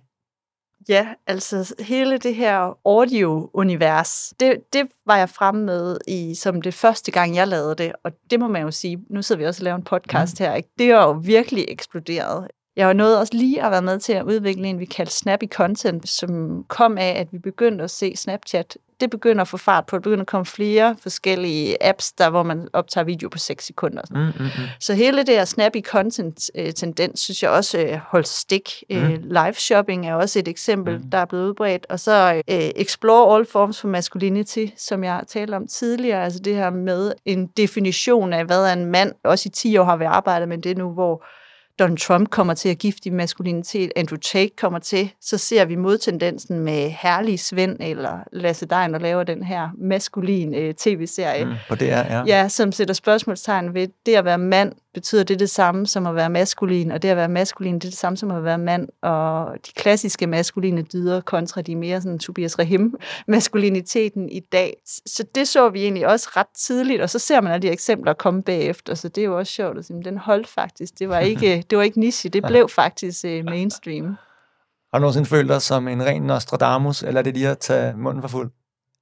Ja, altså hele det her audio-univers, det, det var jeg fremme med i som det første gang, jeg lavede det, og det må man jo sige, nu sidder vi også og laver en podcast mm. her, ikke? det er jo virkelig eksploderet. Jeg var nået også lige at være med til at udvikle en, vi kaldte Snappy Content, som kom af, at vi begyndte at se Snapchat det begynder at få fart på. Det begynder at komme flere forskellige apps, der hvor man optager video på 6 sekunder. Mm, mm, mm. Så hele det her snappy content-tendens, synes jeg også øh, holdt stik. Mm. Øh, live shopping er også et eksempel, mm. der er blevet udbredt. Og så øh, explore all forms for masculinity, som jeg talte om tidligere. Altså det her med en definition af, hvad er en mand. Også i 10 år har vi arbejdet med det nu, hvor Donald Trump kommer til at gifte maskulinitet, Andrew Tate kommer til, så ser vi modtendensen med Herlig Svend eller Lasse Dein, der laver den her maskulin øh, tv-serie. Mm, på er, ja. Ja, som sætter spørgsmålstegn ved det at være mand betyder det det samme som at være maskulin, og det at være maskulin, det er det samme som at være mand, og de klassiske maskuline dyder kontra de mere sådan Tobias Rahim maskuliniteten i dag. Så det så vi egentlig også ret tidligt, og så ser man alle de eksempler komme bagefter, så det er jo også sjovt at sige, den holdt faktisk. Det var ikke, det var ikke niche, det blev faktisk uh, mainstream. Har du nogensinde følt dig som en ren Nostradamus, eller er det lige at tage munden for fuld?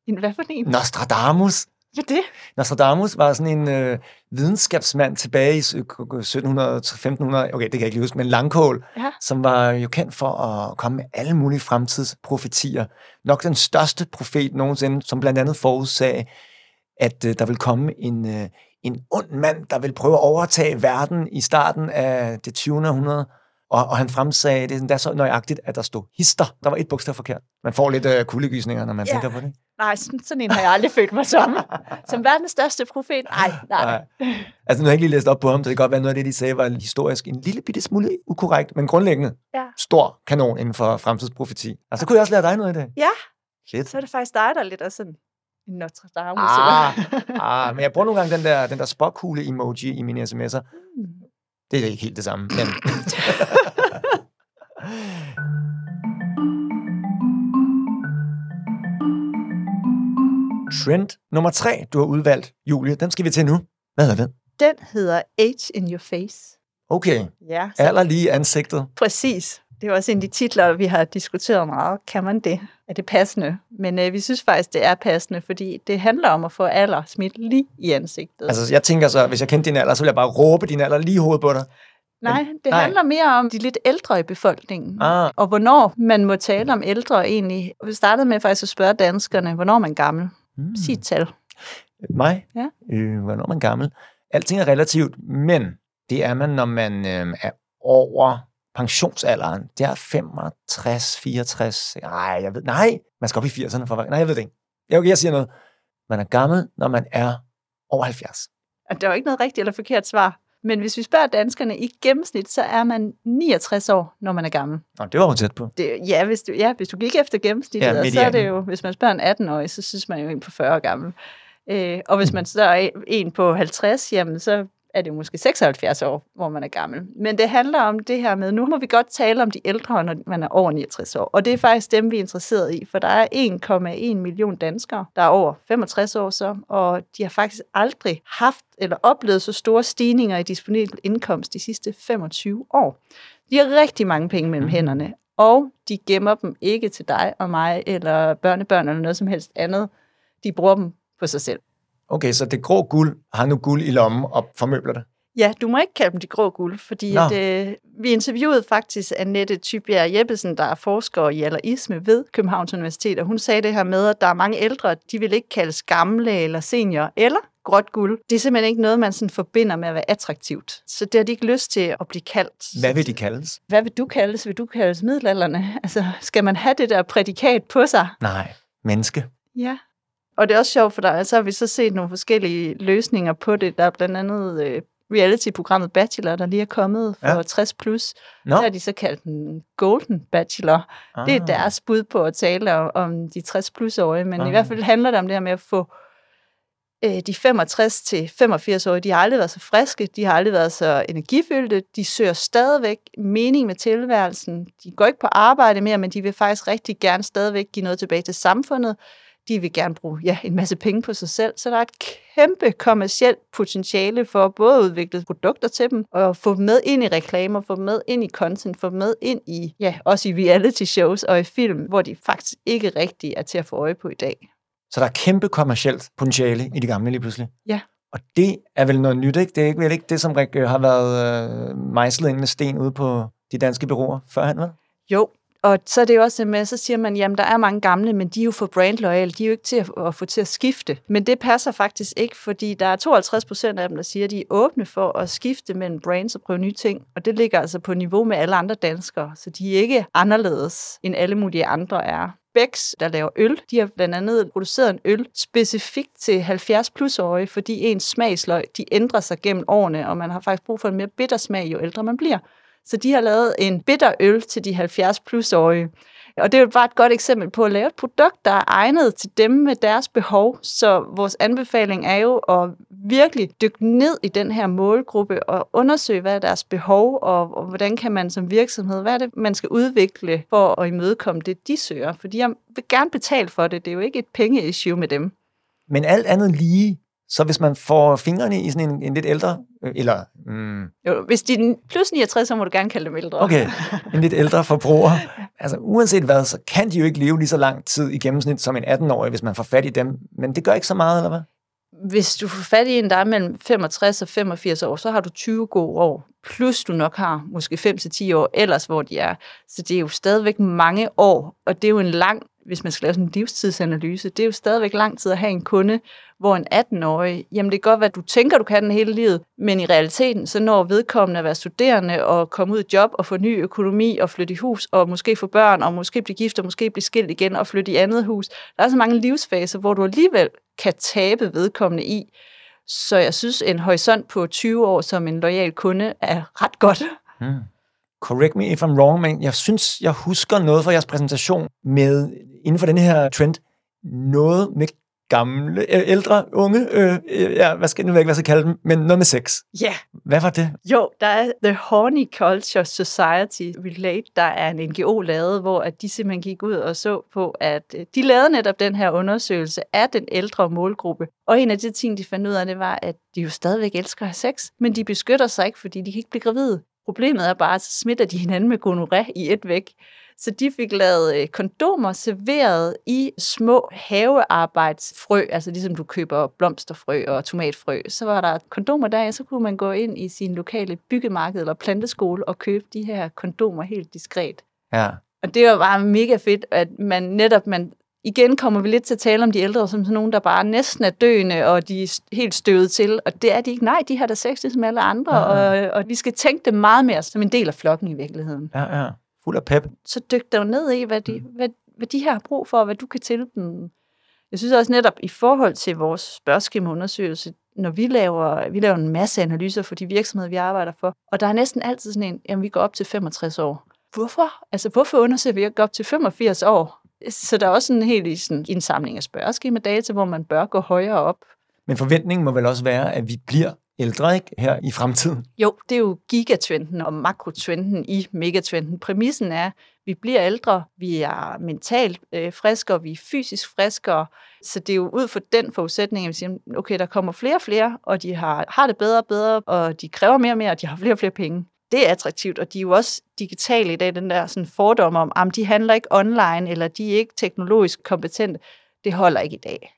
En hvad for en? Nostradamus? Hvad det? Nostradamus var sådan en øh, videnskabsmand tilbage i 1700, 1500, okay, det kan jeg ikke huske, men Langkål, Ja. som var jo kendt for at komme med alle mulige fremtidsprofetier. Nok den største profet nogensinde, som blandt andet forudsagde, at øh, der vil komme en, øh, en ond mand, der vil prøve at overtage verden i starten af det 20. århundrede. Og, og han fremsagde det er så nøjagtigt, at der stod hister. Der var et bogstav forkert. Man får lidt øh, kuldegysninger, når man Ja. tænker på det. Nej, sådan, sådan en har jeg aldrig følt mig som. Som verdens største profet? Nej, nej. Altså, nu har jeg ikke lige læst op på ham, så det kan godt være, noget af det, de sagde, var historisk en lille bitte smule ukorrekt, men grundlæggende Ja. stor kanon inden for fremtidsprofeti. Og så kunne jeg også lære dig noget i dag. Ja, Shit. så er det faktisk dig, der er lidt af sådan en Notre Dame. Ah, ah, men jeg bruger nogle gange den der, den der spokkugle-emoji i mine sms'er. Det er ikke helt det samme, men... Trend nummer tre, du har udvalgt, Julie, den skal vi til nu. Hvad hedder den? Den hedder Age in Your Face. Okay, Ja, så alder lige i ansigtet. præcis. Det er også en af de titler, vi har diskuteret meget. Kan man det? Er det passende? Men øh, vi synes faktisk, det er passende, fordi det handler om at få alder smidt lige i ansigtet. Altså, jeg tænker så, hvis jeg kendte din alder, så ville jeg bare råbe din alder lige i hovedet på dig. Nej, det nej. handler mere om de lidt ældre i befolkningen. Ah. Og hvornår man må tale om ældre egentlig. Vi startede med faktisk at spørge danskerne, hvornår er man gammel? Mm. Sig et tal. Mig? Ja. Øh, hvornår er man gammel? Alting er relativt, men det er man, når man øh, er over pensionsalderen. Det er 65, 64. Nej, jeg ved, nej, man skal op i 80'erne for Nej, jeg ved det ikke. Jeg, okay, jeg siger noget. Man er gammel, når man er over 70. Og der er jo ikke noget rigtigt eller forkert svar. Men hvis vi spørger danskerne i gennemsnit, så er man 69 år, når man er gammel. Nå, det var jo tæt på. Det, ja, hvis du, ja, hvis du gik efter gennemsnittet, Ja, så er det jo, hvis man spørger en 18-årig, så synes man jo en på 40 år gammel. Øh, og hvis man spørger en på 50, jamen så er det måske 76 år, hvor man er gammel. Men det handler om det her med, nu må vi godt tale om de ældre, når man er over 69 år. Og det er faktisk dem, vi er interesseret i, for der er 1,1 million danskere, der er over 65 år så, og de har faktisk aldrig haft eller oplevet så store stigninger i disponibel indkomst de sidste 25 år. De har rigtig mange penge mellem hænderne, og de gemmer dem ikke til dig og mig, eller børnebørn, eller noget som helst andet. De bruger dem på sig selv. Okay, så det grå guld har nu guld i lommen og formøbler det. Ja, du må ikke kalde dem de grå guld, fordi Nå. at, øh, vi interviewede faktisk Annette Tybjerg Jeppesen, der er forsker i allerisme ved Københavns Universitet, og hun sagde det her med, at der er mange ældre, de vil ikke kaldes gamle eller senior eller gråt guld. Det er simpelthen ikke noget, man sådan forbinder med at være attraktivt. Så det har de ikke lyst til at blive kaldt. Hvad vil de kaldes? Hvad vil du kaldes? Vil du kaldes middelalderne? Altså, skal man have det der prædikat på sig? Nej, menneske. Ja. Og det er også sjovt, for der så har vi så set nogle forskellige løsninger på det. Der er blandt andet øh, reality-programmet Bachelor, der lige er kommet for Ja. ja. 60 plus. Nå, Der har de så kaldt den Golden Bachelor. Ah. Det er Ah. deres bud på at tale om, om de 60 plus-årige, men ah. I hvert fald handler det om det her med at få øh, de 65 til 85-årige, de har aldrig været så friske, de har aldrig været så energifyldte, de søger stadigvæk mening med tilværelsen, de går ikke på arbejde mere, men de vil faktisk rigtig gerne stadigvæk give noget tilbage til samfundet, de vil gerne bruge ja, en masse penge på sig selv, så der er et kæmpe kommercielt potentiale for både at udvikle produkter til dem, og få dem med ind i reklamer, få dem med ind i content, få dem med ind i, ja, også i reality shows og i film, hvor de faktisk ikke rigtig er til at få øje på i dag. Så der er kæmpe kommercielt potentiale i de gamle lige pludselig. Ja. Og det er vel noget nyt, ikke? Det er ikke, vel ikke det, som Rik, har været øh, mejslet ind med sten ude på de danske byråer førhen, vel? Jo, og så er det jo også med, så siger man, jamen der er mange gamle, men de er jo for brandloyale, de er jo ikke til at, at få til at skifte. Men det passer faktisk ikke, fordi der er 52 procent af dem, der siger, at de er åbne for at skifte mellem brands og prøve nye ting. Og det ligger altså på niveau med alle andre danskere, så de er ikke anderledes, end alle mulige andre er. Bex, der laver øl, de har blandt andet produceret en øl specifikt til 70 plus-årige, fordi ens smagsløg, de ændrer sig gennem årene, og man har faktisk brug for en mere bitter smag, jo ældre man bliver. Så de har lavet en bitter øl til de 70 plus-årige. Og det er jo bare et godt eksempel på at lave et produkt, der er egnet til dem med deres behov. Så vores anbefaling er jo at virkelig dykke ned i den her målgruppe og undersøge, hvad er deres behov, og, og hvordan kan man som virksomhed, hvad er det, man skal udvikle for at imødekomme det, de søger. Fordi jeg vil gerne betale for det. Det er jo ikke et pengeissue med dem. Men alt andet lige, så hvis man får fingrene i sådan en, en lidt ældre, øh, eller... Mm, jo, hvis de er plus 69, så må du gerne kalde dem ældre. Okay, en lidt ældre forbruger. Altså uanset hvad, så kan de jo ikke leve lige så lang tid i gennemsnit som en 18-årig, hvis man får fat i dem. Men det gør ikke så meget, eller hvad? Hvis du får fat i en, der er mellem 65 og 85 år, så har du 20 gode år. Plus du nok har måske 5-10 år ellers, hvor de er. Så det er jo stadigvæk mange år, og det er jo en lang hvis man skal lave sådan en livstidsanalyse, det er jo stadigvæk lang tid at have en kunde, hvor en 18-årig, jamen det kan godt være, at du tænker, du kan den hele livet, men i realiteten, så når vedkommende at være studerende og komme ud i job og få ny økonomi og flytte i hus og måske få børn og måske blive gift og måske blive skilt igen og flytte i andet hus. Der er så mange livsfaser, hvor du alligevel kan tabe vedkommende i. Så jeg synes, en horisont på 20 år som en lojal kunde er ret godt. Mm correct me if I'm wrong, men jeg synes, jeg husker noget fra jeres præsentation med, inden for den her trend, noget med gamle, ældre, unge, øh, ja, hvad skal jeg nu ikke, hvad skal jeg kalde dem, men noget med sex. Ja. Yeah. Hvad var det? Jo, der er The Horny Culture Society Relate, der er en NGO lavet, hvor at de simpelthen gik ud og så på, at øh, de lavede netop den her undersøgelse af den ældre målgruppe. Og en af de ting, de fandt ud af, det var, at de jo stadigvæk elsker at have sex, men de beskytter sig ikke, fordi de kan ikke blive gravide. Problemet er bare, at så smitter de hinanden med gonoré i et væk. Så de fik lavet øh, kondomer serveret i små havearbejdsfrø, altså ligesom du køber blomsterfrø og tomatfrø. Så var der kondomer der, og så kunne man gå ind i sin lokale byggemarked eller planteskole og købe de her kondomer helt diskret. Ja. Og det var bare mega fedt, at man netop man igen kommer vi lidt til at tale om de ældre som sådan nogen, der bare næsten er døende, og de er helt støvet til. Og det er de ikke. Nej, de har da sex ligesom alle andre, ja, ja. Og, og vi skal tænke det meget mere som en del af flokken i virkeligheden. Ja, ja. Fuld af pep. Så dyk dig ned i, hvad de, mm. hvad, hvad de her har brug for, og hvad du kan til dem. Jeg synes også netop i forhold til vores spørgeskemaundersøgelse, når vi laver, vi laver en masse analyser for de virksomheder, vi arbejder for, og der er næsten altid sådan en, jamen vi går op til 65 år. Hvorfor? Altså hvorfor undersøger vi ikke op til 85 år? Så der er også en helt sådan indsamling af spørgeskema-data, hvor man bør gå højere op. Men forventningen må vel også være, at vi bliver ældre ikke, her i fremtiden? Jo, det er jo gigatrenden og makrotrenden i megatrenden. Præmissen er, at vi bliver ældre, vi er mentalt øh, friskere, vi er fysisk friskere. Så det er jo ud fra den forudsætning, at vi siger, okay, der kommer flere og flere, og de har, har det bedre og bedre, og de kræver mere og mere, og de har flere og flere penge det er attraktivt, og de er jo også digitale i dag, den der sådan fordom om, at de handler ikke online, eller de er ikke teknologisk kompetente. Det holder ikke i dag.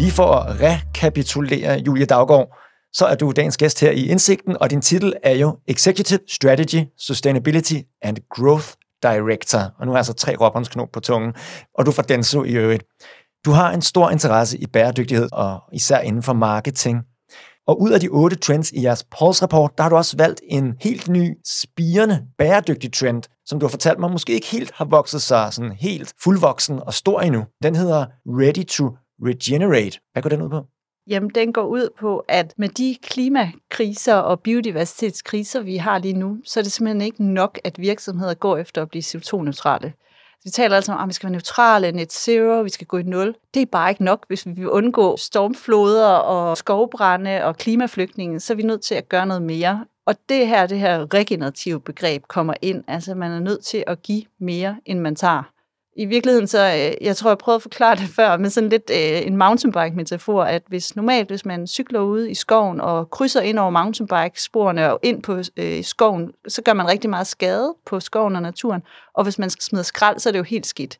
Lige for at rekapitulere, Julia Daggaard, så er du dagens gæst her i Indsigten, og din titel er jo Executive Strategy, Sustainability and Growth Director, og nu er altså tre råbåndsknop på tungen, og du får Denso i øvrigt. Du har en stor interesse i bæredygtighed, og især inden for marketing. Og ud af de otte trends i jeres Pulse-rapport, der har du også valgt en helt ny, spirende, bæredygtig trend, som du har fortalt mig måske ikke helt har vokset sig sådan helt fuldvoksen og stor endnu. Den hedder Ready to Regenerate. Hvad går den ud på? Jamen, den går ud på, at med de klimakriser og biodiversitetskriser, vi har lige nu, så er det simpelthen ikke nok, at virksomheder går efter at blive CO2-neutrale. Vi taler altså om, at vi skal være neutrale, net zero, vi skal gå i nul. Det er bare ikke nok, hvis vi vil undgå stormfloder og skovbrænde og klimaflygtninge, så er vi nødt til at gøre noget mere. Og det her, det her regenerative begreb kommer ind. Altså, man er nødt til at give mere, end man tager i virkeligheden så, øh, jeg tror, jeg prøvede at forklare det før, med sådan lidt øh, en mountainbike-metafor, at hvis normalt, hvis man cykler ude i skoven og krydser ind over mountainbike-sporene og ind på øh, skoven, så gør man rigtig meget skade på skoven og naturen. Og hvis man skal smide skrald, så er det jo helt skidt.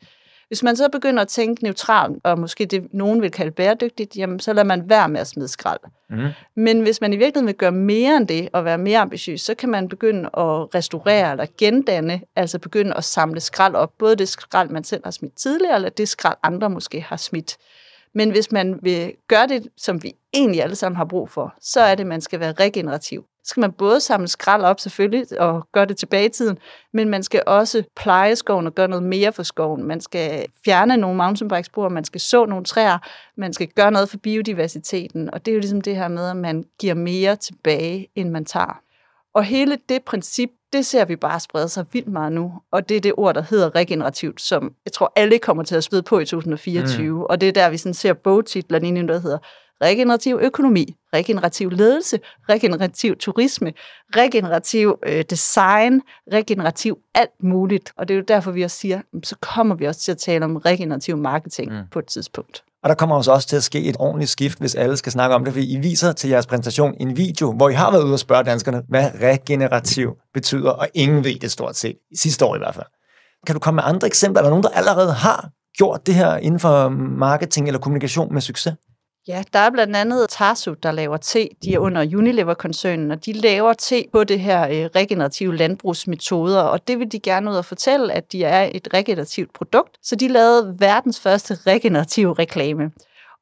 Hvis man så begynder at tænke neutralt, og måske det nogen vil kalde bæredygtigt, jamen, så lader man være med at smide skrald. Mm. Men hvis man i virkeligheden vil gøre mere end det, og være mere ambitiøs, så kan man begynde at restaurere eller gendanne, altså begynde at samle skrald op. Både det skrald, man selv har smidt tidligere, eller det skrald, andre måske har smidt. Men hvis man vil gøre det, som vi egentlig alle sammen har brug for, så er det, at man skal være regenerativ. Så skal man både samle skrald op selvfølgelig og gøre det tilbage i tiden, men man skal også pleje skoven og gøre noget mere for skoven. Man skal fjerne nogle mountainbikespor, man skal så nogle træer, man skal gøre noget for biodiversiteten, og det er jo ligesom det her med, at man giver mere tilbage, end man tager. Og hele det princip, det ser vi bare sprede sig vildt meget nu. Og det er det ord, der hedder regenerativt, som jeg tror alle kommer til at spide på i 2024. Mm. Og det er der, vi sådan ser bogtitler i der hedder regenerativ økonomi, regenerativ ledelse, regenerativ turisme, regenerativ øh, design, regenerativ alt muligt. Og det er jo derfor, vi også siger, så kommer vi også til at tale om regenerativ marketing mm. på et tidspunkt. Og der kommer også til at ske et ordentligt skift, hvis alle skal snakke om det, for I viser til jeres præsentation en video, hvor I har været ude og spørge danskerne, hvad regenerativ betyder, og ingen ved det stort set, sidste år i hvert fald. Kan du komme med andre eksempler? Er der nogen, der allerede har gjort det her inden for marketing eller kommunikation med succes? Ja, der er blandt andet Tarsu, der laver te. De er under Unilever-koncernen, og de laver te på det her øh, regenerative landbrugsmetoder, og det vil de gerne ud og fortælle, at de er et regenerativt produkt. Så de lavede verdens første regenerative reklame.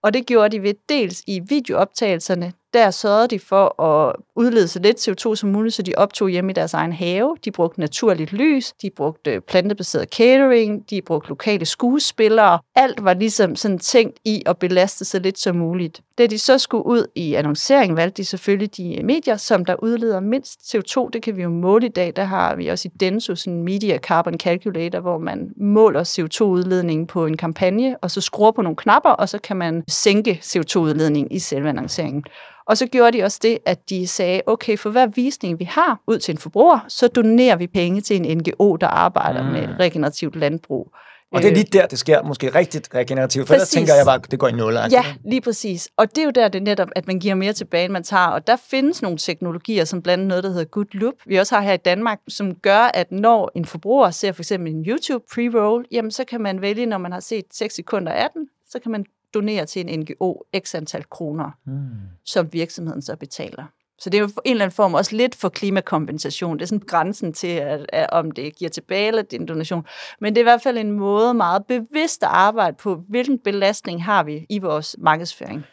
Og det gjorde de ved dels i videooptagelserne, der sørgede de for at udlede så lidt CO2 som muligt, så de optog hjemme i deres egen have. De brugte naturligt lys, de brugte plantebaseret catering, de brugte lokale skuespillere. Alt var ligesom sådan tænkt i at belaste så lidt som muligt. Da de så skulle ud i annoncering, valgte de selvfølgelig de øh, medier, som der udleder mindst CO2. Det kan vi jo måle i dag. Der har vi også i Denso en Media Carbon Calculator, hvor man måler CO2-udledningen på en kampagne, og så skruer på nogle knapper, og så kan man sænke CO2-udledningen i selve annonceringen. Og så gjorde de også det, at de sagde, okay, for hver visning vi har ud til en forbruger, så donerer vi penge til en NGO, der arbejder mm. med regenerativt landbrug. Og det er lige der, det sker måske rigtigt regenerativt, for præcis. der tænker jeg bare, det går i nul. Ja, lige præcis. Og det er jo der, det er netop, at man giver mere tilbage, end man tager. Og der findes nogle teknologier, som blandt andet noget, der hedder Good Loop, vi også har her i Danmark, som gør, at når en forbruger ser for eksempel en YouTube pre-roll, jamen så kan man vælge, når man har set 6 sekunder af den, så kan man donere til en NGO x antal kroner, mm. som virksomheden så betaler. Så det er jo en eller anden form også lidt for klimakompensation. Det er sådan grænsen til, at, at, om det giver tilbage eller det er en donation. Men det er i hvert fald en måde meget bevidst at arbejde på, hvilken belastning har vi i vores markedsføring.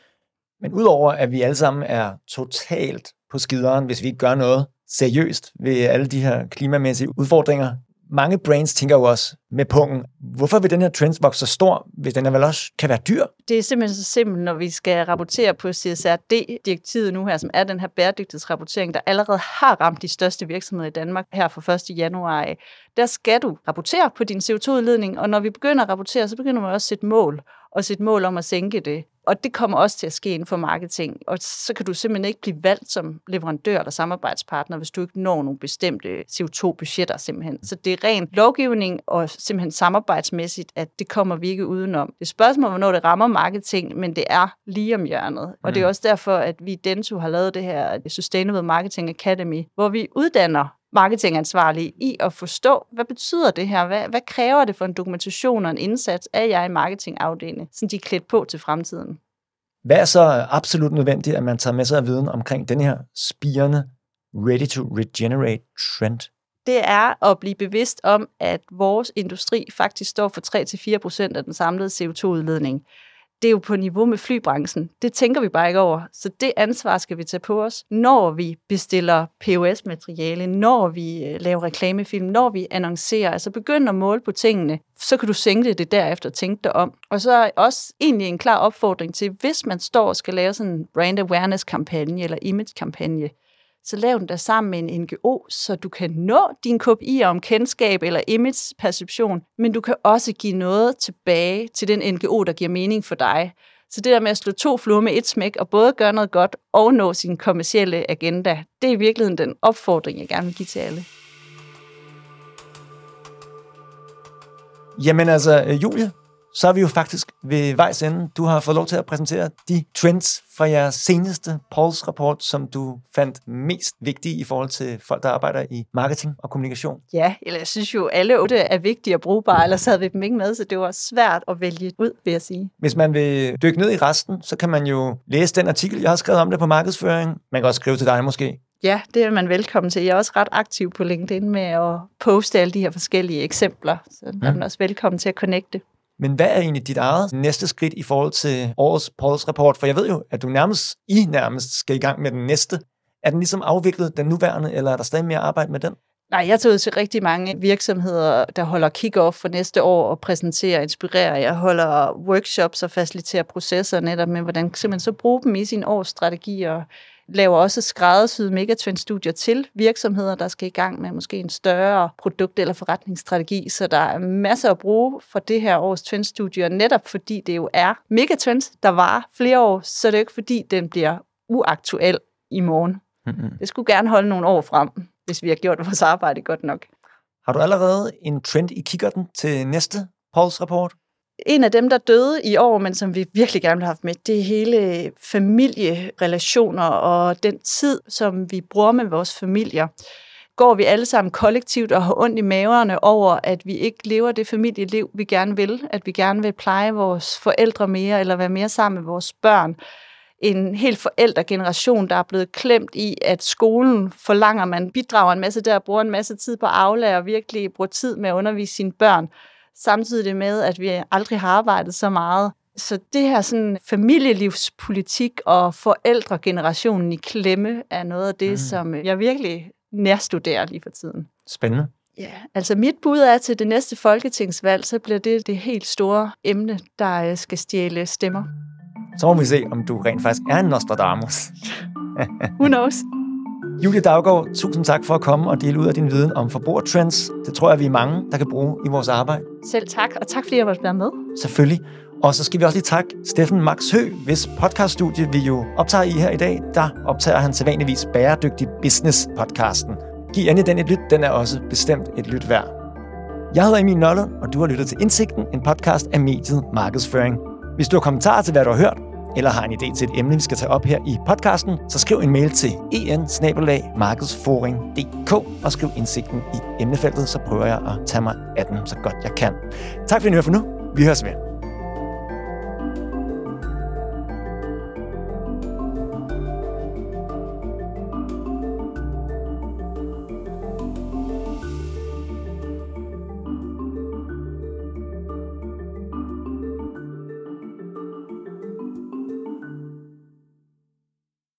Men udover at vi alle sammen er totalt på skideren, hvis vi ikke gør noget seriøst ved alle de her klimamæssige udfordringer, mange brains tænker jo også med pungen, hvorfor vil den her trend vokse så stor, hvis den er vel også kan være dyr? Det er simpelthen så simpelt, når vi skal rapportere på CSRD-direktivet nu her, som er den her bæredygtighedsrapportering, der allerede har ramt de største virksomheder i Danmark her fra 1. januar. Der skal du rapportere på din CO2-udledning, og når vi begynder at rapportere, så begynder man også at sætte mål og sætte mål om at sænke det. Og det kommer også til at ske inden for marketing. Og så kan du simpelthen ikke blive valgt som leverandør eller samarbejdspartner, hvis du ikke når nogle bestemte CO2-budgetter simpelthen. Så det er ren lovgivning og simpelthen samarbejdsmæssigt, at det kommer vi ikke udenom. Det er spørgsmål, hvornår det rammer marketing, men det er lige om hjørnet. Og det er mm. også derfor, at vi i Dento har lavet det her Sustainable Marketing Academy, hvor vi uddanner marketingansvarlige i at forstå, hvad betyder det her? Hvad, hvad kræver det for en dokumentation og en indsats af jeg i marketingafdelingen, så de er klædt på til fremtiden? Hvad er så absolut nødvendigt, at man tager med sig af viden omkring den her spirende ready to regenerate trend? Det er at blive bevidst om, at vores industri faktisk står for 3-4% af den samlede CO2-udledning det er jo på niveau med flybranchen. Det tænker vi bare ikke over. Så det ansvar skal vi tage på os, når vi bestiller POS-materiale, når vi øh, laver reklamefilm, når vi annoncerer. Altså begynd at måle på tingene, så kan du sænke det derefter og tænke dig om. Og så er også egentlig en klar opfordring til, hvis man står og skal lave sådan en brand awareness-kampagne eller image-kampagne, så lav den der sammen med en NGO, så du kan nå din KPI om kendskab eller image-perception, men du kan også give noget tilbage til den NGO, der giver mening for dig. Så det der med at slå to fluer med et smæk, og både gøre noget godt og nå sin kommercielle agenda, det er i virkeligheden den opfordring, jeg gerne vil give til alle. Jamen altså, øh, Julie, så er vi jo faktisk ved vejs ende. Du har fået lov til at præsentere de trends fra jeres seneste Pauls-rapport, som du fandt mest vigtige i forhold til folk, der arbejder i marketing og kommunikation. Ja, eller jeg synes jo, alle otte er vigtige og brugbare, ellers havde vi dem ikke med, så det var svært at vælge ud, vil jeg sige. Hvis man vil dykke ned i resten, så kan man jo læse den artikel, jeg har skrevet om det på markedsføring. Man kan også skrive til dig måske. Ja, det er man velkommen til. Jeg er også ret aktiv på LinkedIn med at poste alle de her forskellige eksempler, så er man også velkommen til at connecte. Men hvad er egentlig dit eget næste skridt i forhold til årets Pauls rapport? For jeg ved jo, at du nærmest, I nærmest skal i gang med den næste. Er den ligesom afviklet, den nuværende, eller er der stadig mere arbejde med den? Nej, jeg tager ud til rigtig mange virksomheder, der holder kick-off for næste år og præsenterer og inspirerer. Jeg holder workshops og faciliterer processer netop med, hvordan man så bruge dem i sin årsstrategi og laver også skræddersyede megatrend-studier til virksomheder, der skal i gang med måske en større produkt- eller forretningsstrategi. Så der er masser at bruge for det her års trendstudier, netop fordi det jo er megatrends, der var flere år, så det er ikke fordi, den bliver uaktuel i morgen. Mm-hmm. Det skulle gerne holde nogle år frem hvis vi har gjort vores arbejde godt nok. Har du allerede en trend i kikkerten til næste Pauls rapport? En af dem, der døde i år, men som vi virkelig gerne vil have haft med, det er hele familierelationer og den tid, som vi bruger med vores familier. Går vi alle sammen kollektivt og har ondt i maverne over, at vi ikke lever det familieliv, vi gerne vil, at vi gerne vil pleje vores forældre mere eller være mere sammen med vores børn, en helt forældregeneration, der er blevet klemt i, at skolen forlanger, man bidrager en masse der, bruger en masse tid på aflære og virkelig bruger tid med at undervise sine børn, samtidig med, at vi aldrig har arbejdet så meget. Så det her sådan familielivspolitik og forældregenerationen i klemme er noget af det, mm. som jeg virkelig nærstuderer lige for tiden. Spændende. Ja, altså mit bud er til det næste folketingsvalg, så bliver det det helt store emne, der øh, skal stjæle stemmer. Så må vi se, om du rent faktisk er en Nostradamus. Who knows? Julie Daggaard, tusind tak for at komme og dele ud af din viden om forbrugertrends. Det tror jeg, vi er mange, der kan bruge i vores arbejde. Selv tak, og tak fordi jeg måtte være med. Selvfølgelig. Og så skal vi også lige takke Steffen Max Hø, hvis podcaststudie vi jo optager i her i dag. Der optager han sædvanligvis Bæredygtig Business-podcasten. Giv endelig den et lyt, den er også bestemt et lyt værd. Jeg hedder Emil Nolle, og du har lyttet til Indsigten, en podcast af mediet Markedsføring. Hvis du har kommentarer til, hvad du har hørt, eller har en idé til et emne, vi skal tage op her i podcasten, så skriv en mail til en og skriv indsigten i emnefeltet, så prøver jeg at tage mig af den så godt jeg kan. Tak for at I for nu. Vi høres ved.